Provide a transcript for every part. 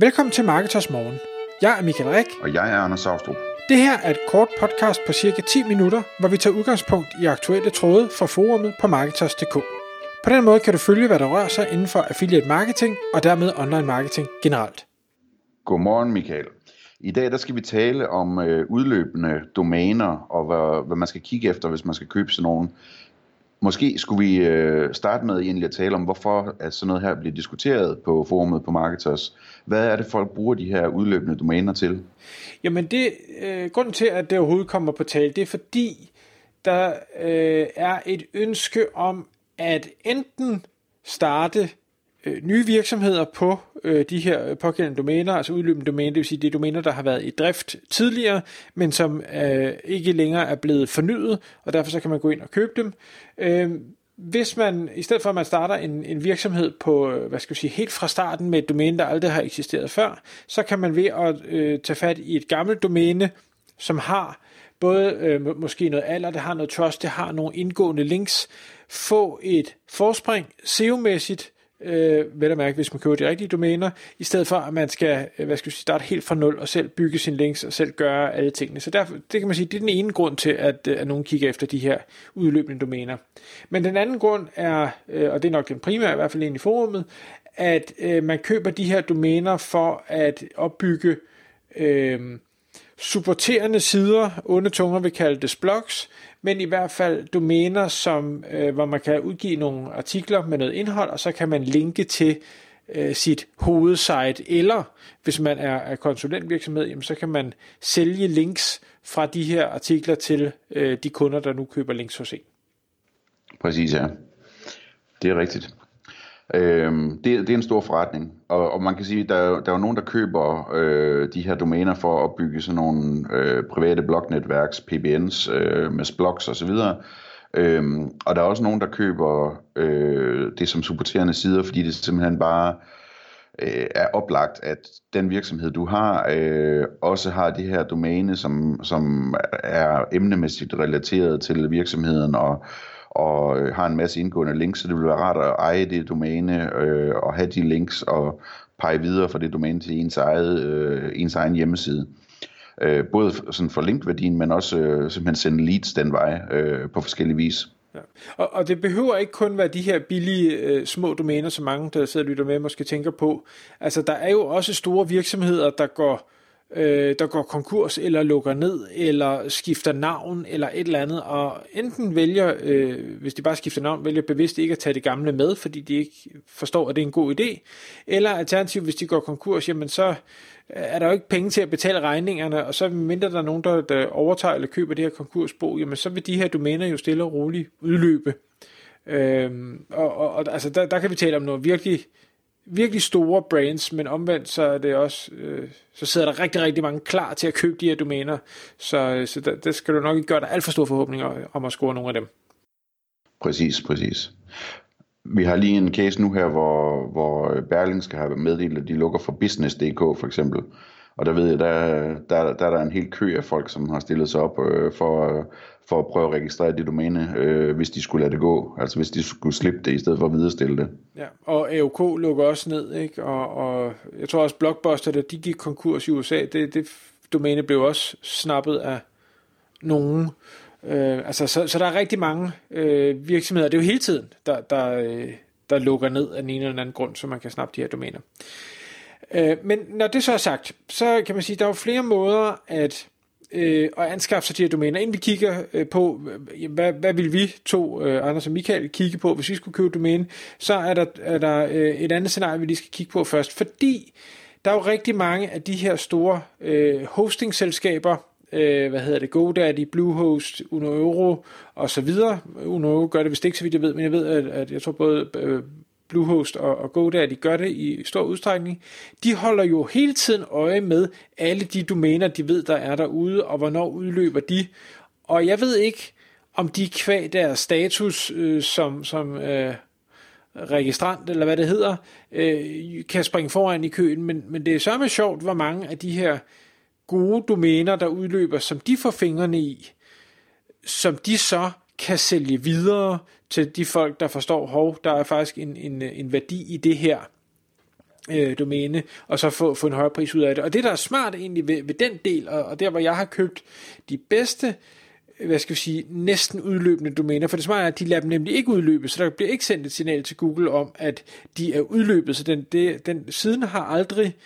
Velkommen til Marketers Morgen. Jeg er Michael Rik. Og jeg er Anders Saustrup. Det her er et kort podcast på cirka 10 minutter, hvor vi tager udgangspunkt i aktuelle tråde fra forumet på Marketers.dk. På den måde kan du følge, hvad der rører sig inden for affiliate marketing og dermed online marketing generelt. Godmorgen Michael. I dag der skal vi tale om øh, udløbende domæner og hvad, hvad man skal kigge efter, hvis man skal købe sådan nogle. Måske skulle vi øh, starte med egentlig at tale om, hvorfor at sådan noget her bliver diskuteret på forumet på Marketers. Hvad er det, folk bruger de her udløbende domæner til? Jamen det, øh, grunden til, at det overhovedet kommer på tale, det er fordi, der øh, er et ønske om at enten starte øh, nye virksomheder på øh, de her pågældende domæner, altså udløbende domæner, det vil sige, det er domæner, der har været i drift tidligere, men som øh, ikke længere er blevet fornyet, og derfor så kan man gå ind og købe dem. Øh, hvis man, i stedet for at man starter en, en virksomhed på, øh, hvad skal vi sige, helt fra starten med et domæne, der aldrig har eksisteret før, så kan man ved at øh, tage fat i et gammelt domæne, som har både øh, måske noget alder, det har noget trust, det har nogle indgående links, få et forspring SEO-mæssigt, øh, vel at mærke, hvis man køber de rigtige domæner, i stedet for at man skal, øh, hvad skal jeg sige, starte helt fra nul og selv bygge sine links og selv gøre alle tingene. Så derfor, det kan man sige, det er den ene grund til, at, øh, at nogen kigger efter de her udløbende domæner. Men den anden grund er, øh, og det er nok den primære, i hvert fald ind i forumet, at øh, man køber de her domæner for at opbygge øh, supporterende sider, onde tunger vil kalde det blogs, men i hvert fald domæner, som, øh, hvor man kan udgive nogle artikler med noget indhold, og så kan man linke til øh, sit hovedsite, eller hvis man er, er konsulentvirksomhed, jamen, så kan man sælge links fra de her artikler til øh, de kunder, der nu køber links hos en. Præcis, ja. Det er rigtigt. Øhm, det, det er en stor forretning, og, og man kan sige, der, der er jo nogen, der køber øh, de her domæner for at bygge sådan nogle øh, private blognetværks, PBNs, øh, med blogs osv., Øhm, og der er også nogen, der køber øh, det som supporterende sider, fordi det simpelthen bare øh, er oplagt, at den virksomhed, du har, øh, også har det her domæne, som, som er emnemæssigt relateret til virksomheden, og og øh, har en masse indgående links, så det vil være rart at eje det domæne øh, og have de links og pege videre fra det domæne til ens, eget, øh, ens egen hjemmeside. Øh, både sådan for linkværdien, men også øh, simpelthen sende leads den vej øh, på forskellige vis. Ja. Og, og det behøver ikke kun være de her billige øh, små domæner, som mange, der sidder og lytter med, måske tænker på. Altså, der er jo også store virksomheder, der går øh, der går konkurs, eller lukker ned, eller skifter navn, eller et eller andet, og enten vælger, øh, hvis de bare skifter navn, vælger bevidst ikke at tage det gamle med, fordi de ikke forstår, at det er en god idé, eller alternativt, hvis de går konkurs, jamen så er der jo ikke penge til at betale regningerne, og så mindre der er nogen, der, der overtager eller køber det her konkursbo, jamen så vil de her domæner jo stille og roligt udløbe. Øhm, og, og, og altså der, der kan vi tale om noget virkelig virkelig store brands, men omvendt så er det også, øh, så sidder der rigtig, rigtig mange klar til at købe de her domæner, så, øh, så der, der skal du nok ikke gøre dig alt for store forhåbninger om at score nogle af dem. Præcis, præcis. Vi har lige en case nu her, hvor, hvor Berlingske har meddelt, at de lukker for Business.dk for eksempel. Og der ved jeg, der, der, der er der en hel kø af folk, som har stillet sig op øh, for, for at prøve at registrere det domæne, øh, hvis de skulle lade det gå. Altså hvis de skulle slippe det, i stedet for at viderestille det. Ja, og AOK lukker også ned, ikke? Og, og jeg tror også Blockbuster, da de gik konkurs i USA, det, det domæne blev også snappet af nogen. Øh, altså, så, så der er rigtig mange øh, virksomheder, det er jo hele tiden, der, der, øh, der lukker ned af en eller anden grund, så man kan snappe de her domæner. Øh, men når det så er sagt, så kan man sige, at der er jo flere måder at, øh, at anskaffe sig de her domæner. Inden vi kigger øh, på, øh, hvad, hvad vil vi to, øh, Anders og Michael, kigge på, hvis vi skulle købe domæne, så er der, er der øh, et andet scenarie, vi lige skal kigge på først. Fordi der er jo rigtig mange af de her store øh, hosting-selskaber, øh, hvad hedder det, GoDaddy, Bluehost, Uno Euro og så videre. Uno Euro gør det vist ikke, så vidt jeg ved, men jeg ved, at, at jeg tror både øh, Bluehost og, og GoDaddy gør det i stor udstrækning, de holder jo hele tiden øje med alle de domæner, de ved, der er derude, og hvornår udløber de. Og jeg ved ikke, om de kvæg deres status øh, som, som øh, registrant, eller hvad det hedder, øh, kan springe foran i køen, men, men det er sørme sjovt, hvor mange af de her gode domæner, der udløber, som de får fingrene i, som de så kan sælge videre til de folk, der forstår, hov, der er faktisk en, en, en værdi i det her. øh, domæne, og så få, få en højere pris ud af det. Og det, der er smart egentlig ved, ved den del, og, og der, hvor jeg har købt de bedste, hvad skal vi sige, næsten udløbende domæner, for det smarte er, at de lader dem nemlig ikke udløbe, så der bliver ikke sendt et signal til Google om, at de er udløbet, så den, det, den siden har aldrig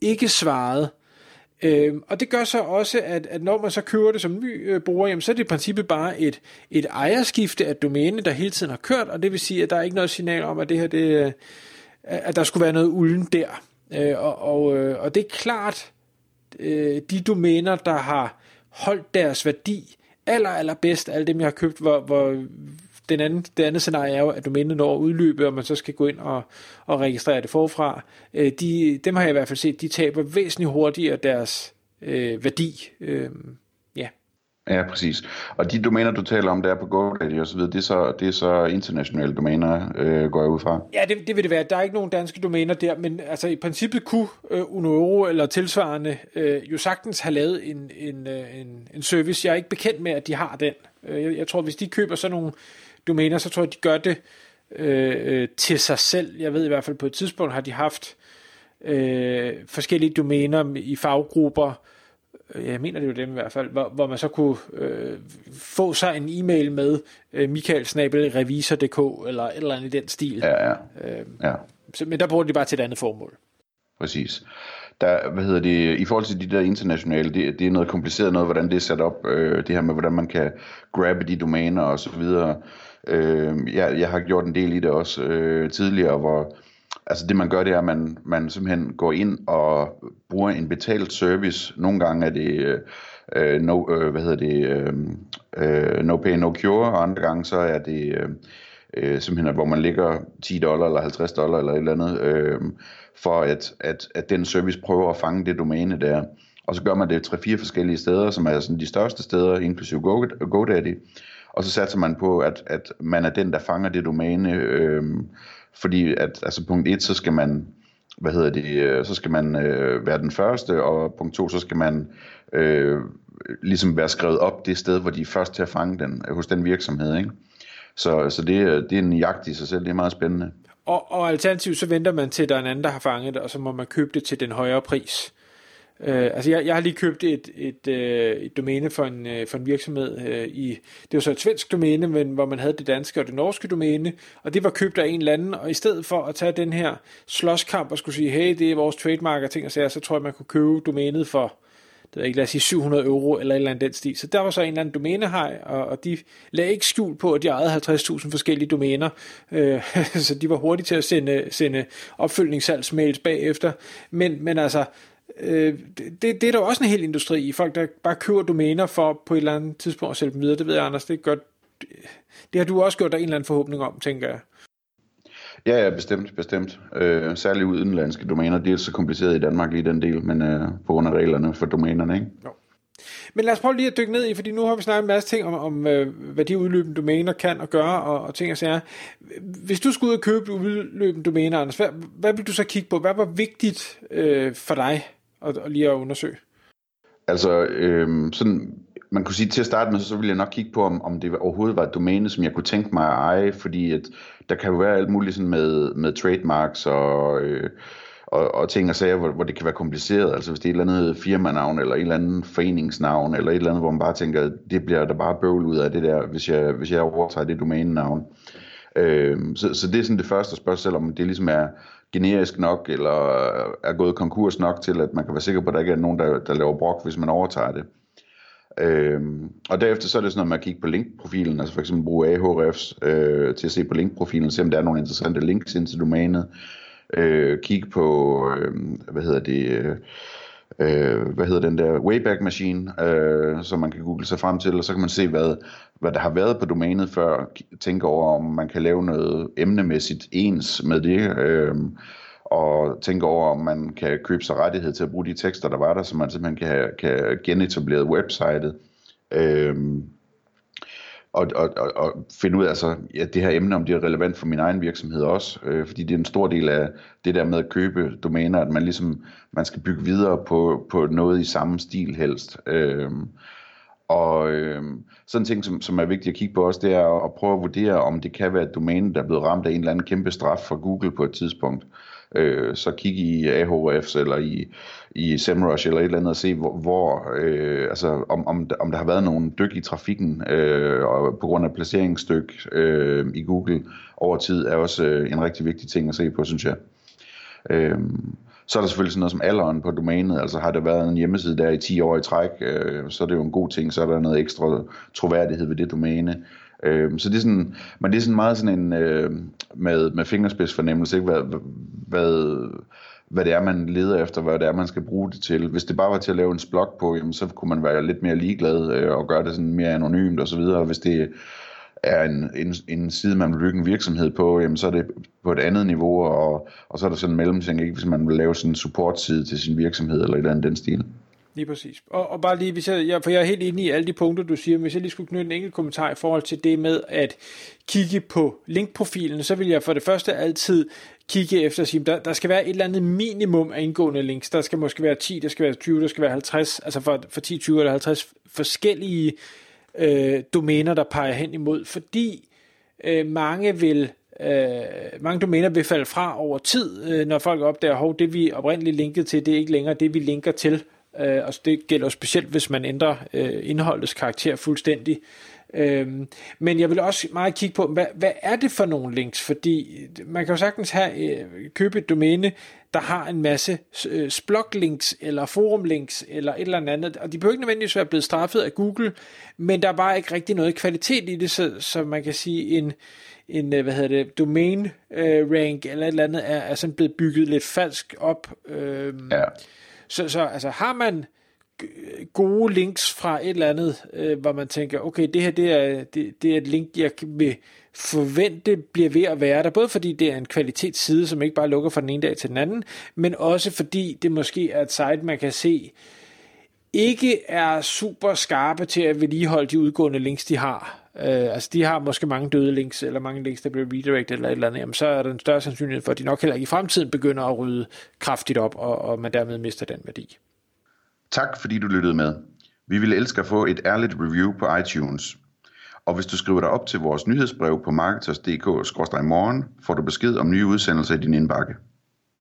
ikke svaret. Øhm, og det gør så også, at, at når man så køber det som ny øh, bruger, jamen, så er det i princippet bare et, et ejerskifte af domæne, der hele tiden har kørt, og det vil sige, at der er ikke noget signal om, at det her, det, øh, at der skulle være noget ulden der. Øh, og, og, øh, og det er klart, øh, de domæner, der har holdt deres værdi aller, aller bedst, alle dem, jeg har købt, hvor, hvor den anden, det andet scenarie er jo, at domænet når udløbe, og man så skal gå ind og, og registrere det forfra. Øh, de, dem har jeg i hvert fald set, de taber væsentligt hurtigere deres øh, værdi. Øh, ja. Ja, præcis. Og de domæner, du taler om, der er på GoDaddy og så videre, det er så, det er så internationale domæner, øh, går jeg ud fra? Ja, det, det vil det være. Der er ikke nogen danske domæner der, men altså i princippet kunne øh, Unoeuro eller tilsvarende øh, jo sagtens have lavet en, en, øh, en, en service. Jeg er ikke bekendt med, at de har den. Øh, jeg, jeg tror, hvis de køber sådan nogle domæner, så tror jeg, de gør det øh, øh, til sig selv. Jeg ved i hvert fald, på et tidspunkt har de haft øh, forskellige domæner i faggrupper, jeg mener det jo dem i hvert fald, hvor, hvor man så kunne øh, få sig en e-mail med øh, michaelsnabelrevisor.dk eller et eller andet i den stil. Ja, ja. Øh, ja. Så, men der bruger de bare til et andet formål. Præcis. Der, hvad hedder det, i forhold til de der internationale, det, det er noget kompliceret noget, hvordan det er sat op, øh, det her med, hvordan man kan grabbe de domæner og så videre. Øh, jeg, jeg har gjort en del i det også øh, tidligere, hvor altså det man gør, det er, at man, man simpelthen går ind og bruger en betalt service. Nogle gange er det øh, øh no, øh, hvad hedder det, øh, øh, no pay, no cure, og andre gange så er det øh, øh simpelthen, hvor man ligger 10 dollar eller 50 dollar eller et eller andet, øh, for at, at, at den service prøver at fange det domæne der. Og så gør man det tre fire forskellige steder, som er sådan de største steder, inklusive GoDaddy. Og så satser man på, at, at man er den, der fanger det domæne. Øh, fordi at, altså punkt 1, så skal man, hvad hedder det, øh, så skal man øh, være den første, og punkt 2, så skal man øh, ligesom være skrevet op det sted, hvor de er først til at fange den, hos den virksomhed, ikke? Så, så det, øh, det er en jagt i sig selv, det er meget spændende. Og, og alternativt så venter man til, at der er en anden, der har fanget det, og så må man købe det til den højere pris. Øh, altså jeg, jeg har lige købt et, et, øh, et domæne for en, øh, for en virksomhed øh, i, det var så et svensk domæne, men hvor man havde det danske og det norske domæne, og det var købt af en eller anden, og i stedet for at tage den her slåskamp og skulle sige, hey, det er vores trademark og ting og sager, så tror jeg, man kunne købe domænet for, det er ikke, lad os sige 700 euro eller et eller andet den stil. Så der var så en eller anden domænehej, og, og de lagde ikke skjul på, at de ejede 50.000 forskellige domæner, øh, så de var hurtige til at sende, sende opfølgningssalgsmails bagefter. Men, men altså, øh, det, det er der også en hel industri i. Folk, der bare køber domæner for på et eller andet tidspunkt at sælge dem videre. Det ved jeg, Anders, det er godt. Det har du også gjort dig en eller anden forhåbning om, tænker jeg. Ja, ja, bestemt, bestemt. Øh, særligt udenlandske domæner, det er så kompliceret i Danmark lige den del, men øh, på grund af reglerne for domænerne, ikke? Jo. Men lad os prøve lige at dykke ned i, fordi nu har vi snakket en masse ting om, om øh, hvad de udløbende domæner kan og gøre, og, og ting og sager. Hvis du skulle ud og købe udløbende domæner, Anders, hvad, hvad vil du så kigge på? Hvad var vigtigt øh, for dig at, at lige at undersøge? Altså, øh, sådan, man kunne sige til at starte med, så ville jeg nok kigge på, om, om det overhovedet var et domæne, som jeg kunne tænke mig at eje, fordi at der kan jo være alt muligt sådan med, med trademarks og, øh, og, og ting og sager, hvor, hvor det kan være kompliceret. Altså hvis det er et eller andet firmanavn, eller et eller andet foreningsnavn, eller et eller andet, hvor man bare tænker, det bliver der bare bøvl ud af det der, hvis jeg, hvis jeg overtager det domænenavn. Øh, så, så det er sådan det første spørgsmål, om det ligesom er generisk nok, eller er gået konkurs nok til, at man kan være sikker på, at der ikke er nogen, der, der laver brok, hvis man overtager det. Øhm, og derefter så er det sådan noget med at kigge på linkprofilen, altså for eksempel bruge Ahrefs øh, til at se på linkprofilen, se om der er nogle interessante links ind til domænet. Øh, kigge på, øh, hvad hedder det, øh, øh, hvad hedder den der Wayback Machine, øh, som man kan google sig frem til, og så kan man se, hvad, hvad der har været på domænet før, tænke over, om man kan lave noget emnemæssigt ens med det, øh, og tænke over, om man kan købe sig rettighed til at bruge de tekster, der var der, så man simpelthen kan, kan genetablere websitet. Øhm, og, og, og, og finde ud af altså, ja, det her emne, om det er relevant for min egen virksomhed også, øh, fordi det er en stor del af det der med at købe domæner, at man ligesom man skal bygge videre på, på noget i samme stil helst. Øh, og øh, sådan en ting, som, som er vigtigt at kigge på også, det er at, at prøve at vurdere, om det kan være et domæne, der er blevet ramt af en eller anden kæmpe straf fra Google på et tidspunkt øh, så kig i Ahrefs eller i, i SEMrush eller et eller andet og se, hvor, hvor øh, altså, om, om, om der har været nogle dyk i trafikken øh, og på grund af placeringsdyk øh, i Google over tid, er også øh, en rigtig vigtig ting at se på, synes jeg. Øh, så er der selvfølgelig sådan noget som alderen på domænet, altså har der været en hjemmeside der i 10 år i træk, øh, så er det jo en god ting, så er der noget ekstra troværdighed ved det domæne. Øh, så det er sådan, men det er sådan meget sådan en, øh, med, med fingerspidsfornemmelse, ikke? Hvad, hvad, hvad det er, man leder efter, hvad det er, man skal bruge det til. Hvis det bare var til at lave en blog på, jamen, så kunne man være lidt mere ligeglad øh, og gøre det sådan mere anonymt og så videre. Hvis det er en, en, en side, man vil bygge en virksomhed på, jamen, så er det på et andet niveau, og, og så er der sådan en mellemting, ikke? hvis man vil lave sådan en support-side til sin virksomhed, eller et eller andet den stil. Lige præcis. Og, og bare lige, hvis jeg, jeg, for jeg er helt enig i alle de punkter, du siger, men hvis jeg lige skulle knytte en enkelt kommentar i forhold til det med at kigge på linkprofilen, så vil jeg for det første altid kigge efter at sige, der, der skal være et eller andet minimum af indgående links. Der skal måske være 10, der skal være 20, der skal være 50, altså for, for 10, 20 eller 50 forskellige øh, domæner, der peger hen imod, fordi øh, mange vil øh, mange domæner vil falde fra over tid, øh, når folk opdager, at det vi oprindeligt linkede til, det er ikke længere det, vi linker til. Øh, og det gælder specielt, hvis man ændrer øh, indholdets karakter fuldstændig. Øhm, men jeg vil også meget kigge på, hvad, hvad er det for nogle links? Fordi man kan jo sagtens have, øh, købe et domæne, der har en masse øh, sploglinks eller forum-links eller et eller andet, og de behøver ikke nødvendigvis være blevet straffet af Google, men der er bare ikke rigtig noget kvalitet i det, så, så man kan sige, en, en øh, hvad hedder det, domain øh, rank eller et eller andet er, er sådan blevet bygget lidt falsk op. Øh, ja. Så, så altså har man gode links fra et eller andet, øh, hvor man tænker, okay, det her det er, det, det er et link, jeg vil forvente bliver ved at være der, både fordi det er en kvalitetsside, som ikke bare lukker fra den ene dag til den anden, men også fordi det måske er et site, man kan se, ikke er super skarpe til at vedligeholde de udgående links, de har. Øh, altså de har måske mange døde links, eller mange links, der bliver redirected eller et eller andet, jamen, så er der en større sandsynlighed for, at de nok heller ikke i fremtiden begynder at rydde kraftigt op, og, og man dermed mister den værdi. Tak fordi du lyttede med. Vi ville elske at få et ærligt review på iTunes. Og hvis du skriver dig op til vores nyhedsbrev på marketers.dk-morgen, får du besked om nye udsendelser i din indbakke.